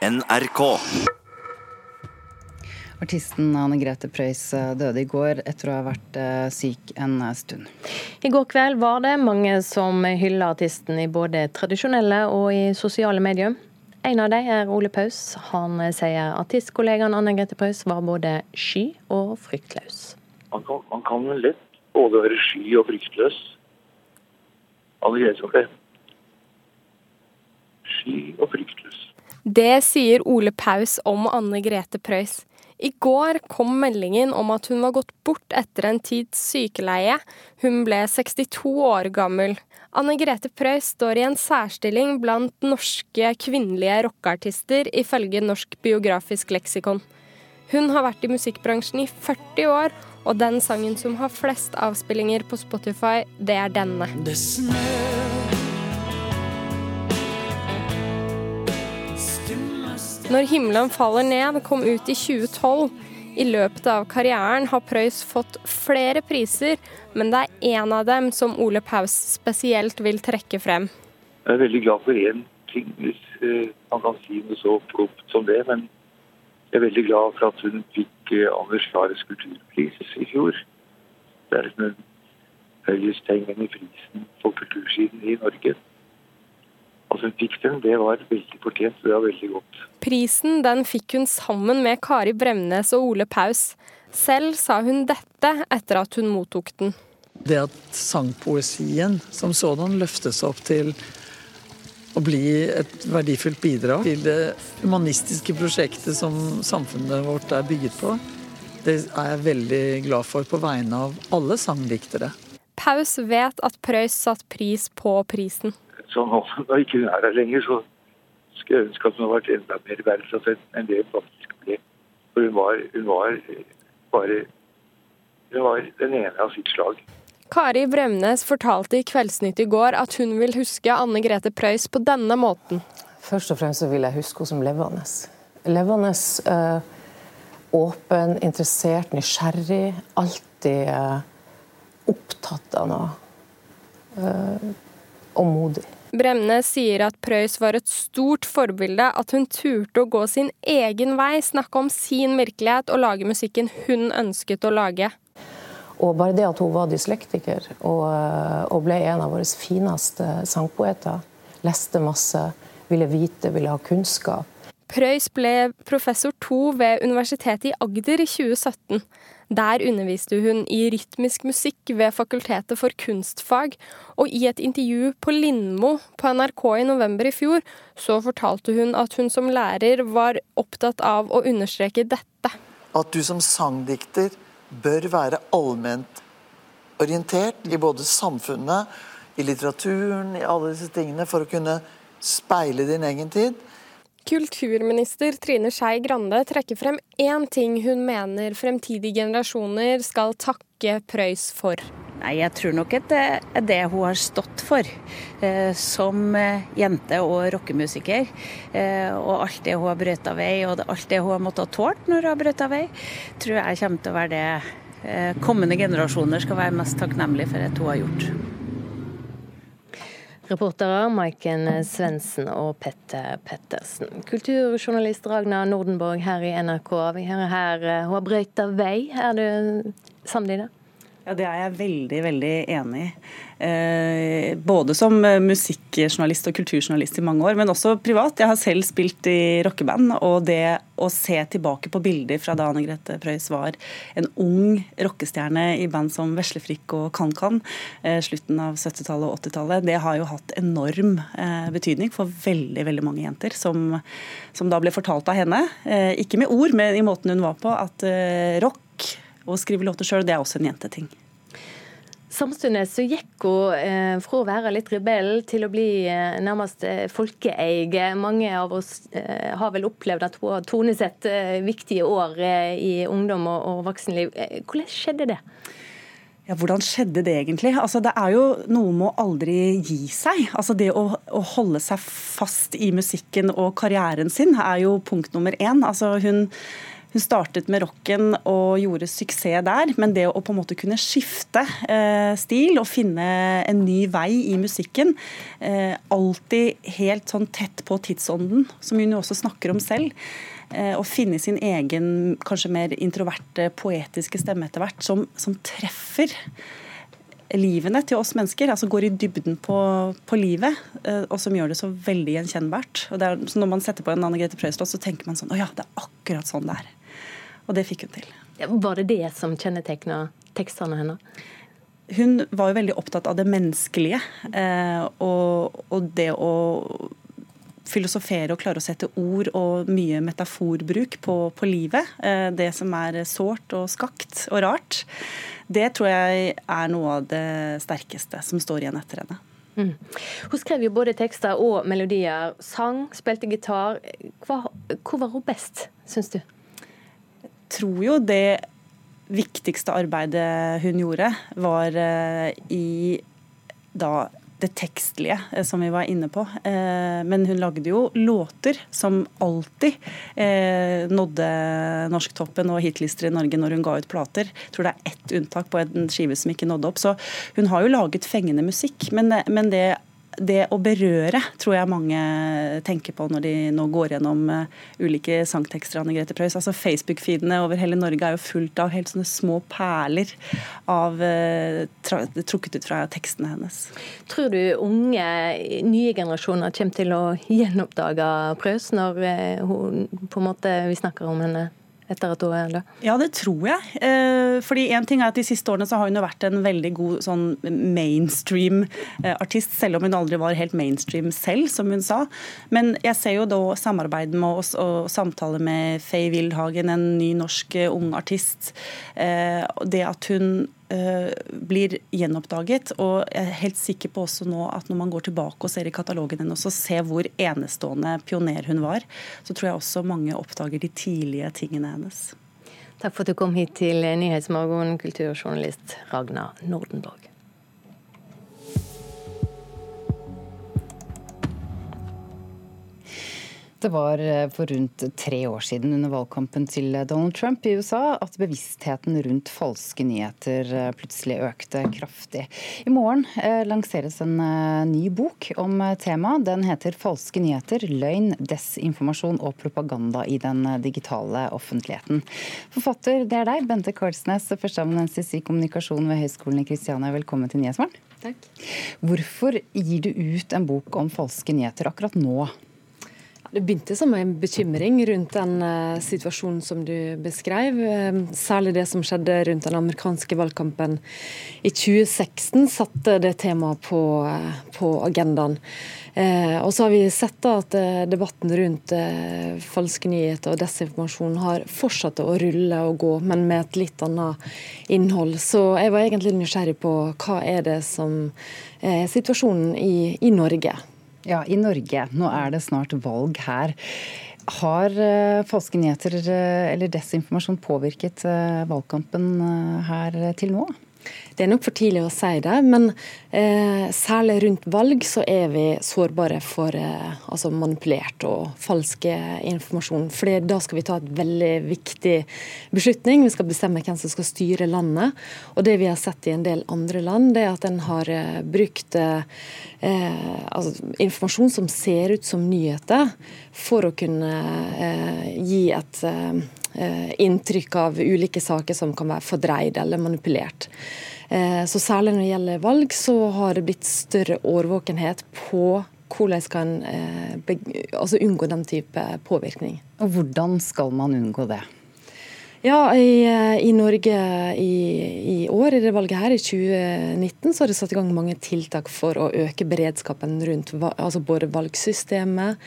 NRK. Artisten Anne Grete Preus eh, døde i går etter å ha vært eh, syk en eh, stund. I går kveld var det mange som hylla artisten i både tradisjonelle og i sosiale medier. En av dem er Ole Paus. Han sier artistkollegaen Anne Grete Preus var både sky og fryktløs. Man kan, man kan lett både være sky og fryktløs. Anne Grete var det. Sky og fryktløs. Det sier Ole Paus om Anne Grete Preus. I går kom meldingen om at hun var gått bort etter en tids sykeleie. Hun ble 62 år gammel. Anne Grete Preus står i en særstilling blant norske kvinnelige rockeartister, ifølge Norsk biografisk leksikon. Hun har vært i musikkbransjen i 40 år, og den sangen som har flest avspillinger på Spotify, det er denne. Det snør Når himmelen faller ned kom ut i 2012. I løpet av karrieren har Preus fått flere priser, men det er én av dem som Ole Paus spesielt vil trekke frem. Jeg er veldig glad for én ting, hvis uh, man kan si noe så plumpt som det. Men jeg er veldig glad for at hun fikk uh, Anders Lares kulturpris i fjor. Det er den høyesthengende prisen på kultursiden i Norge. Altså hun fikk den, det var veldig fortjent. Det var veldig godt. Prisen den fikk hun sammen med Kari Bremnes og Ole Paus. Selv sa hun dette etter at hun mottok den. Det at sangpoesien som sådan løftes opp til å bli et verdifullt bidrag til det humanistiske prosjektet som samfunnet vårt er bygget på, det er jeg veldig glad for på vegne av alle sangdiktere. Paus vet at Preus satt pris på prisen så nå, når ikke hun er her lenger, så skulle jeg ønske at hun hadde vært enda mer verdsatt enn det hun faktisk ble. For hun var, hun var bare Hun var den ene av sitt slag. Kari Bremnes fortalte i Kveldsnytt i går at hun vil huske Anne Grete Preus på denne måten. Først og fremst så vil jeg huske henne som levende. Levende, øh, åpen, interessert, nysgjerrig. Alltid øh, opptatt av noe. Øh, og modig. Bremnes sier at Preus var et stort forbilde, at hun turte å gå sin egen vei, snakke om sin virkelighet og lage musikken hun ønsket å lage. Og bare det at hun var dyslektiker og, eh, og ble en av våre fineste sangpoeter, leste masse, ville vite, ville ha kunnskap. Preus ble professor to ved Universitetet i Agder i 2017. Der underviste hun i rytmisk musikk ved Fakultetet for kunstfag, og i et intervju på Lindmo på NRK i november i fjor, så fortalte hun at hun som lærer var opptatt av å understreke dette. At du som sangdikter bør være allment orientert i både samfunnet, i litteraturen, i alle disse tingene, for å kunne speile din egen tid. Kulturminister Trine Skei Grande trekker frem én ting hun mener fremtidige generasjoner skal takke Prøys for. Nei, Jeg tror nok at det er det hun har stått for eh, som eh, jente og rockemusiker. Eh, og alt det hun har brøt vei, og alt det hun har måttet tåle når hun har brøt vei, tror jeg kommer til å være det eh, kommende generasjoner skal være mest takknemlige for at hun har gjort. Reportere Maiken Svendsen og Petter Pettersen. Kulturjournalist Ragna Nordenborg her i NRK. Vi hører her eh, hun har brøyta vei. Er du samd i det? Ja, Det er jeg veldig veldig enig i. Eh, både som musikkjournalist og kulturjournalist i mange år, men også privat. Jeg har selv spilt i rockeband, og det å se tilbake på bilder fra da Anne Grete Preus var en ung rockestjerne i band som Veslefrikk og KanKan, eh, slutten av 70-tallet og 80-tallet, det har jo hatt enorm eh, betydning for veldig veldig mange jenter, som, som da ble fortalt av henne, eh, ikke med ord, men i måten hun var på, at eh, rock å skrive låter sjøl, det er også en jenteting. Samtidig så gikk hun eh, fra å være litt rebell til å bli eh, nærmest eh, folkeeie. Mange av oss eh, har vel opplevd at hun har tonesett viktige år i ungdom og, og voksenliv. Hvordan skjedde det? Ja, Hvordan skjedde det egentlig? Altså, det er jo noe med å aldri gi seg. Altså, det å, å, holde seg fast i musikken og karrieren sin er jo punkt nummer én. Altså, hun hun startet med rocken og gjorde suksess der, men det å på en måte kunne skifte eh, stil og finne en ny vei i musikken, eh, alltid helt sånn tett på tidsånden, som hun jo også snakker om selv, eh, å finne sin egen, kanskje mer introverte, poetiske stemme etter hvert, som, som treffer livene til oss mennesker, altså går i dybden på, på livet, eh, og som gjør det så veldig gjenkjennbart. Og er, når man setter på en Anne Grete Preus-låt, så tenker man sånn Å ja, det er akkurat sånn det er. Og det fikk hun til. Var det det som kjennetegna tekstene hennes? Hun var jo veldig opptatt av det menneskelige. Eh, og, og det å filosofere og klare å sette ord og mye metaforbruk på, på livet. Eh, det som er sårt og skakt og rart. Det tror jeg er noe av det sterkeste som står igjen etter henne. Mm. Hun skrev jo både tekster og melodier. Sang, spilte gitar. Hva, hvor var hun best, syns du? Tror jo det viktigste arbeidet hun gjorde, var eh, i da det tekstlige, eh, som vi var inne på. Eh, men hun lagde jo låter som alltid nådde norsktoppen og hitlister i Norge når hun ga ut plater. Jeg tror det er ett unntak på en skive som ikke nådde opp. Så hun har jo laget fengende musikk. Men, men det det å berøre tror jeg mange tenker på når de nå går gjennom uh, ulike sangtekster av Anne Grete Preus. Altså Facebook-feedene over hele Norge er jo fullt av helt sånne små perler av uh, trukket ut fra tekstene hennes. Tror du unge, nye generasjoner kommer til å gjenoppdage Preus når uh, hun, på en måte, vi snakker om henne etter at hun er? Ja, det tror jeg. Eh, fordi en ting er at De siste årene så har hun jo vært en veldig god sånn mainstream-artist, selv om hun aldri var helt mainstream selv, som hun sa. Men jeg ser jo da samarbeid med oss og samtale med Faye Wildhagen, en ny norsk eh, ung artist. Eh, det at hun Eh, blir gjenoppdaget. Og jeg er helt sikker på også nå at når man går tilbake og ser i katalogen hennes og ser hvor enestående pioner hun var, så tror jeg også mange oppdager de tidlige tingene hennes. Takk for at du kom hit til Nyhetsmorgen, kulturjournalist Ragna Nordenborg. Det var eh, for rundt tre år siden under valgkampen til Donald Trump i USA at bevisstheten rundt falske nyheter eh, plutselig økte kraftig. I morgen eh, lanseres en ny bok om temaet. Den heter 'Falske nyheter løgn, desinformasjon og propaganda i den digitale offentligheten'. Forfatter, det er deg, Bente Karlsnes, førsteamanuensis i kommunikasjon ved Høgskolen i Kristiania. Velkommen til Nyhetsmorgen. Takk. Hvorfor gir du ut en bok om falske nyheter akkurat nå? Det begynte som en bekymring rundt den uh, situasjonen som du beskrev. Uh, særlig det som skjedde rundt den amerikanske valgkampen i 2016, satte det temaet på, uh, på agendaen. og så har vi sett at debatten rundt falske nyheter og desinformasjon har fortsatt å rulle og gå, men med et litt annet innhold. Så jeg var egentlig nysgjerrig på hva er det som er situasjonen i, i Norge. Ja, i Norge. Nå er det snart valg her. Har falske nyheter uh, eller desinformasjon påvirket uh, valgkampen her til nå? Det er nok for tidlig å si det, men eh, særlig rundt valg så er vi sårbare for eh, altså manipulert og falsk informasjon. For da skal vi ta et veldig viktig beslutning. Vi skal bestemme hvem som skal styre landet. Og det vi har sett i en del andre land, det er at en har eh, brukt eh, altså, informasjon som ser ut som nyheter, for å kunne eh, gi et eh, inntrykk av ulike saker som kan være fordreid eller manipulert. Eh, så Særlig når det gjelder valg, så har det blitt større årvåkenhet på hvordan skal en eh, altså unngå den type påvirkning. Og Hvordan skal man unngå det? Ja, i, eh, i Norge i, i, år, i det valget her, i 2019, så har det satt i gang mange tiltak for å øke beredskapen rundt altså både valgsystemet,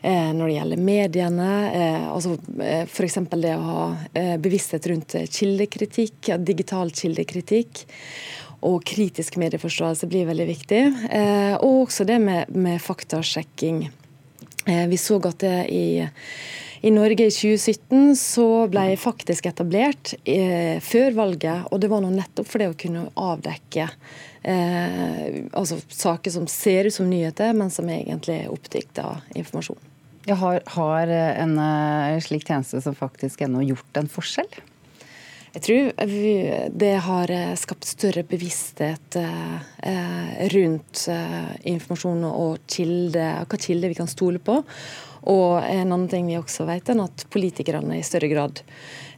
eh, når det gjelder mediene, eh, altså eh, f.eks. det å ha eh, bevissthet rundt kildekritikk, digital kildekritikk. Og kritisk medieforståelse blir veldig viktig. Eh, og også det med, med faktasjekking. Eh, vi så at det i i Norge i 2017 så ble jeg faktisk etablert eh, før valget, og det var nå nettopp for det å kunne avdekke eh, altså saker som ser ut som nyheter, men som egentlig er oppdikta informasjon. Jeg har, har en slik tjeneste som faktisk ennå gjort en forskjell? Jeg tror det har skapt større bevissthet rundt informasjon og kilde, hva kilder vi kan stole på. Og en annen ting vi også vet, er at politikerne i større grad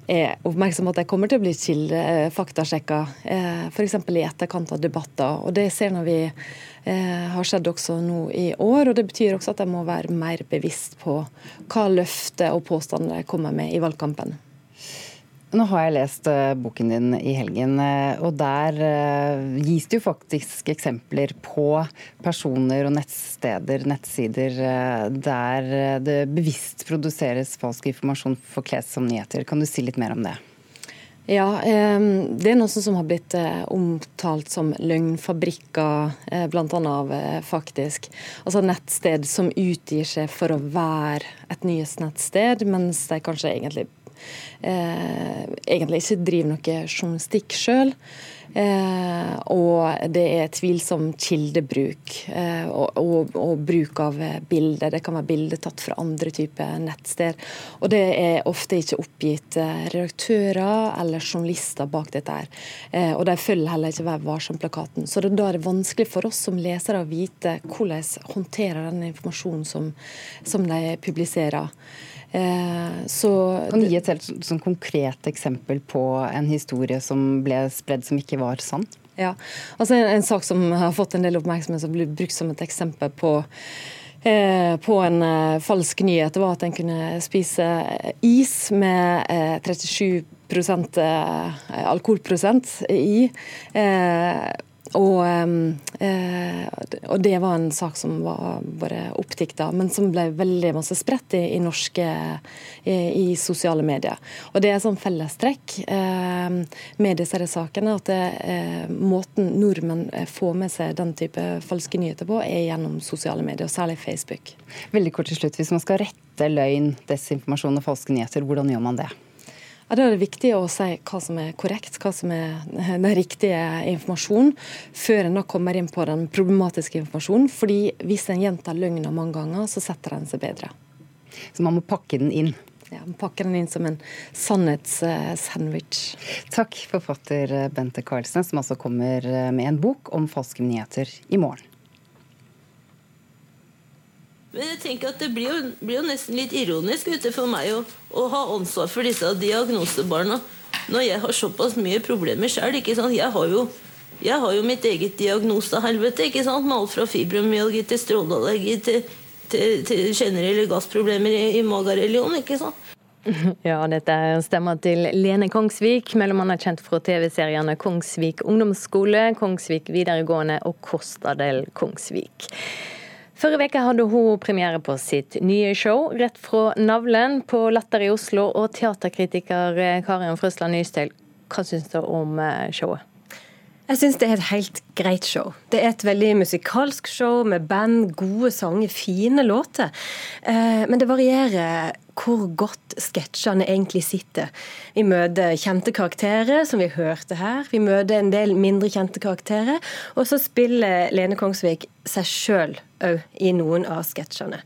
er oppmerksom på at de kommer til å bli kilde, eh, faktasjekka, eh, f.eks. i etterkant av debatter. Og Det ser vi eh, har skjedd også nå i år. og Det betyr også at de må være mer bevisst på hva løfter og påstander de kommer med i valgkampen. Nå har jeg lest uh, boken din i helgen, uh, og der uh, gis det jo faktisk eksempler på personer og nettsteder, nettsider, der det bevisst produseres falsk informasjon forkles som nyheter. Kan du si litt mer om det? Ja, Det er noe som har blitt omtalt som løgnfabrikker, bl.a. av faktisk. Altså nettsted som utgir seg for å være et nyhetsnettsted, mens de kanskje egentlig eh, egentlig ikke driver noe journalistikk sjøl. Eh, og det er tvilsom kildebruk eh, og, og, og, bruk av bilder. Det kan være bilder tatt fra andre typer nettsteder. Og det er ofte ikke oppgitt eh, redaktører eller journalister bak dette. her. Eh, og de følger heller ikke Vær varsom-plakaten. Så det, da er det vanskelig for oss som lesere å vite hvordan håndterer den informasjonen som, som de publiserer. Eh, så kan du gi et helt sånn konkret eksempel på en historie som ble spredd som ikke var sann? Ja, altså en, en, sak som har fått en del oppmerksomhet, som blir brukt som et eksempel på eh, på en uh, falsk nyhet, var at en kunne spise is med uh, 37 alkoholprosent i. Og, eh, og, det var en sak som var bare oppdikta, men som ble veldig masse spredt i, i norske i, i, sosiale medier. Og det er sånn fellestrekk med disse sakene at det, eh, måten nordmenn eh, får med seg den type falske nyheter på, er gjennom sosiale medier, og særlig Facebook. Veldig kort til slutt, Hvis man skal rette løgn, desinformasjon og falske nyheter, hvordan gjør man det? Ja, Da er det viktig å si hva som er korrekt, hva som er den riktige informasjonen, før en da kommer inn på den problematiske informasjonen. Fordi hvis en gjentar løgna mange ganger, så setter den seg bedre. Så man må pakke den inn? Ja, man pakker den inn som en sannhetssandwich. Takk, forfatter Bente Karlsen, som altså kommer med en bok om falske nyheter i morgen. Men jeg tenker at det blir jo, blir jo nesten litt ironisk ute for meg å, å, ha ansvar for disse diagnosebarna når jeg har såpass mye problemer sjøl. Jeg, har jeg har jo mitt eget diagnosehelvete, ikke sant? med alt fra fibromyalgi til stråleallergi til, til, til generelle gassproblemer i, i mageregion. ikke sant? Ja, dette er stemmer til Lene Kongsvik, mellom annet kjent fra TV-seriene Kongsvik ungdomsskole, Kongsvik videregående og Kostadel Kongsvik. Forrige uke hadde hun premiere på sitt nye show, rett fra navlen, på Latter i Oslo. Og teaterkritiker eh, Karin Frøsland Nystøl, hva syns du om eh, showet? Jeg syns det er et helt greit show. Det er et veldig musikalsk show med band, gode sanger, fine låter. Eh, men det varierer hvor godt sketsjene egentlig sitter. Vi møter kjente karakterer, som vi hørte her. Vi møter en del mindre kjente karakterer. Og så spiller Lene Kongsvik seg sjøl òg i noen av sketsjene.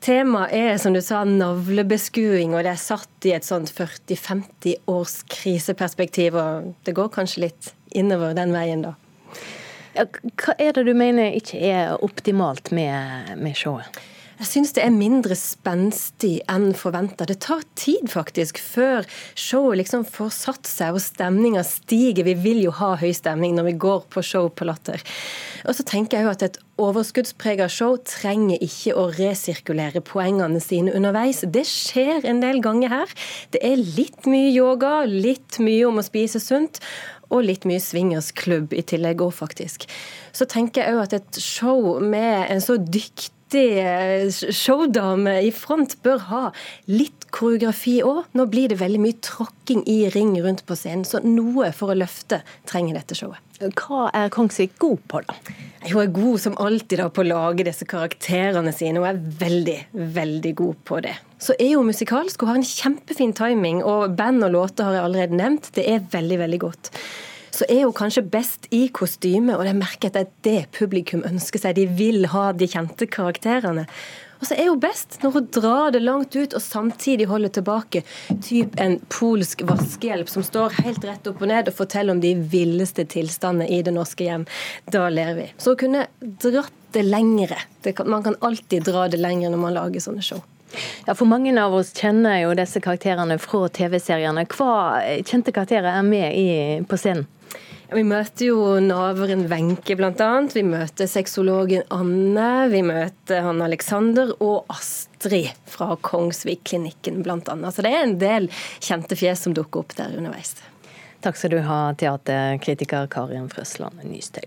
Temaet er som du sa, navlebeskuing, og det er satt i et sånt 40-50 års kriseperspektiv. Og det går kanskje litt innover den veien, da. Hva er det du mener ikke er optimalt med, med showet? Jeg syns det er mindre spenstig enn forventa. Det tar tid faktisk før showet liksom får satt seg og stemninga stiger. Vi vil jo ha høy stemning når vi går på show på Latter. Og så tenker jeg jo at et overskuddsprega show trenger ikke å resirkulere poengene sine underveis. Det skjer en del ganger her. Det er litt mye yoga, litt mye om å spise sunt og litt mye swingersklubb i tillegg òg, faktisk. Så tenker jeg òg at et show med en så dyktig dyktig showdame i front bør ha litt koreografi òg. Nå blir det veldig mye tråkking i ring rundt på scenen, så noe for å løfte trenger dette showet. Hva er Kongsvik god på, da? Hun er god som alltid da på å lage disse karakterene sine. Hun er veldig, veldig god på det. Så er hun musikalsk. Hun har en kjempefin timing, og band og låter har jeg allerede nevnt. Det er veldig, veldig godt så er hun kanskje best i kostyme, og det merker jeg at det er det publikum ønsker seg. De vil ha de kjente karakterene. Og så er hun best når hun drar det langt ut og samtidig holder tilbake. Typ en polsk vaskehjelp som står helt rett opp og ned og forteller om de villeste tilstandene i det norske hjem. Da ler vi. Så hun kunne dratt det lengre. Man kan alltid dra det lengre når man lager sånne show. Ja, for Mange av oss kjenner jo disse karakterene fra TV-seriene. Hva kjente karakterer er med i, på scenen? Vi møter jo naveren Wenche bl.a. Vi møter sexologen Anne. Vi møter han Alexander og Astrid fra Kongsvik-klinikken bl.a. Så det er en del kjente fjes som dukker opp der underveis. Takk skal du ha, teaterkritiker Karin Frøsland Nystøy.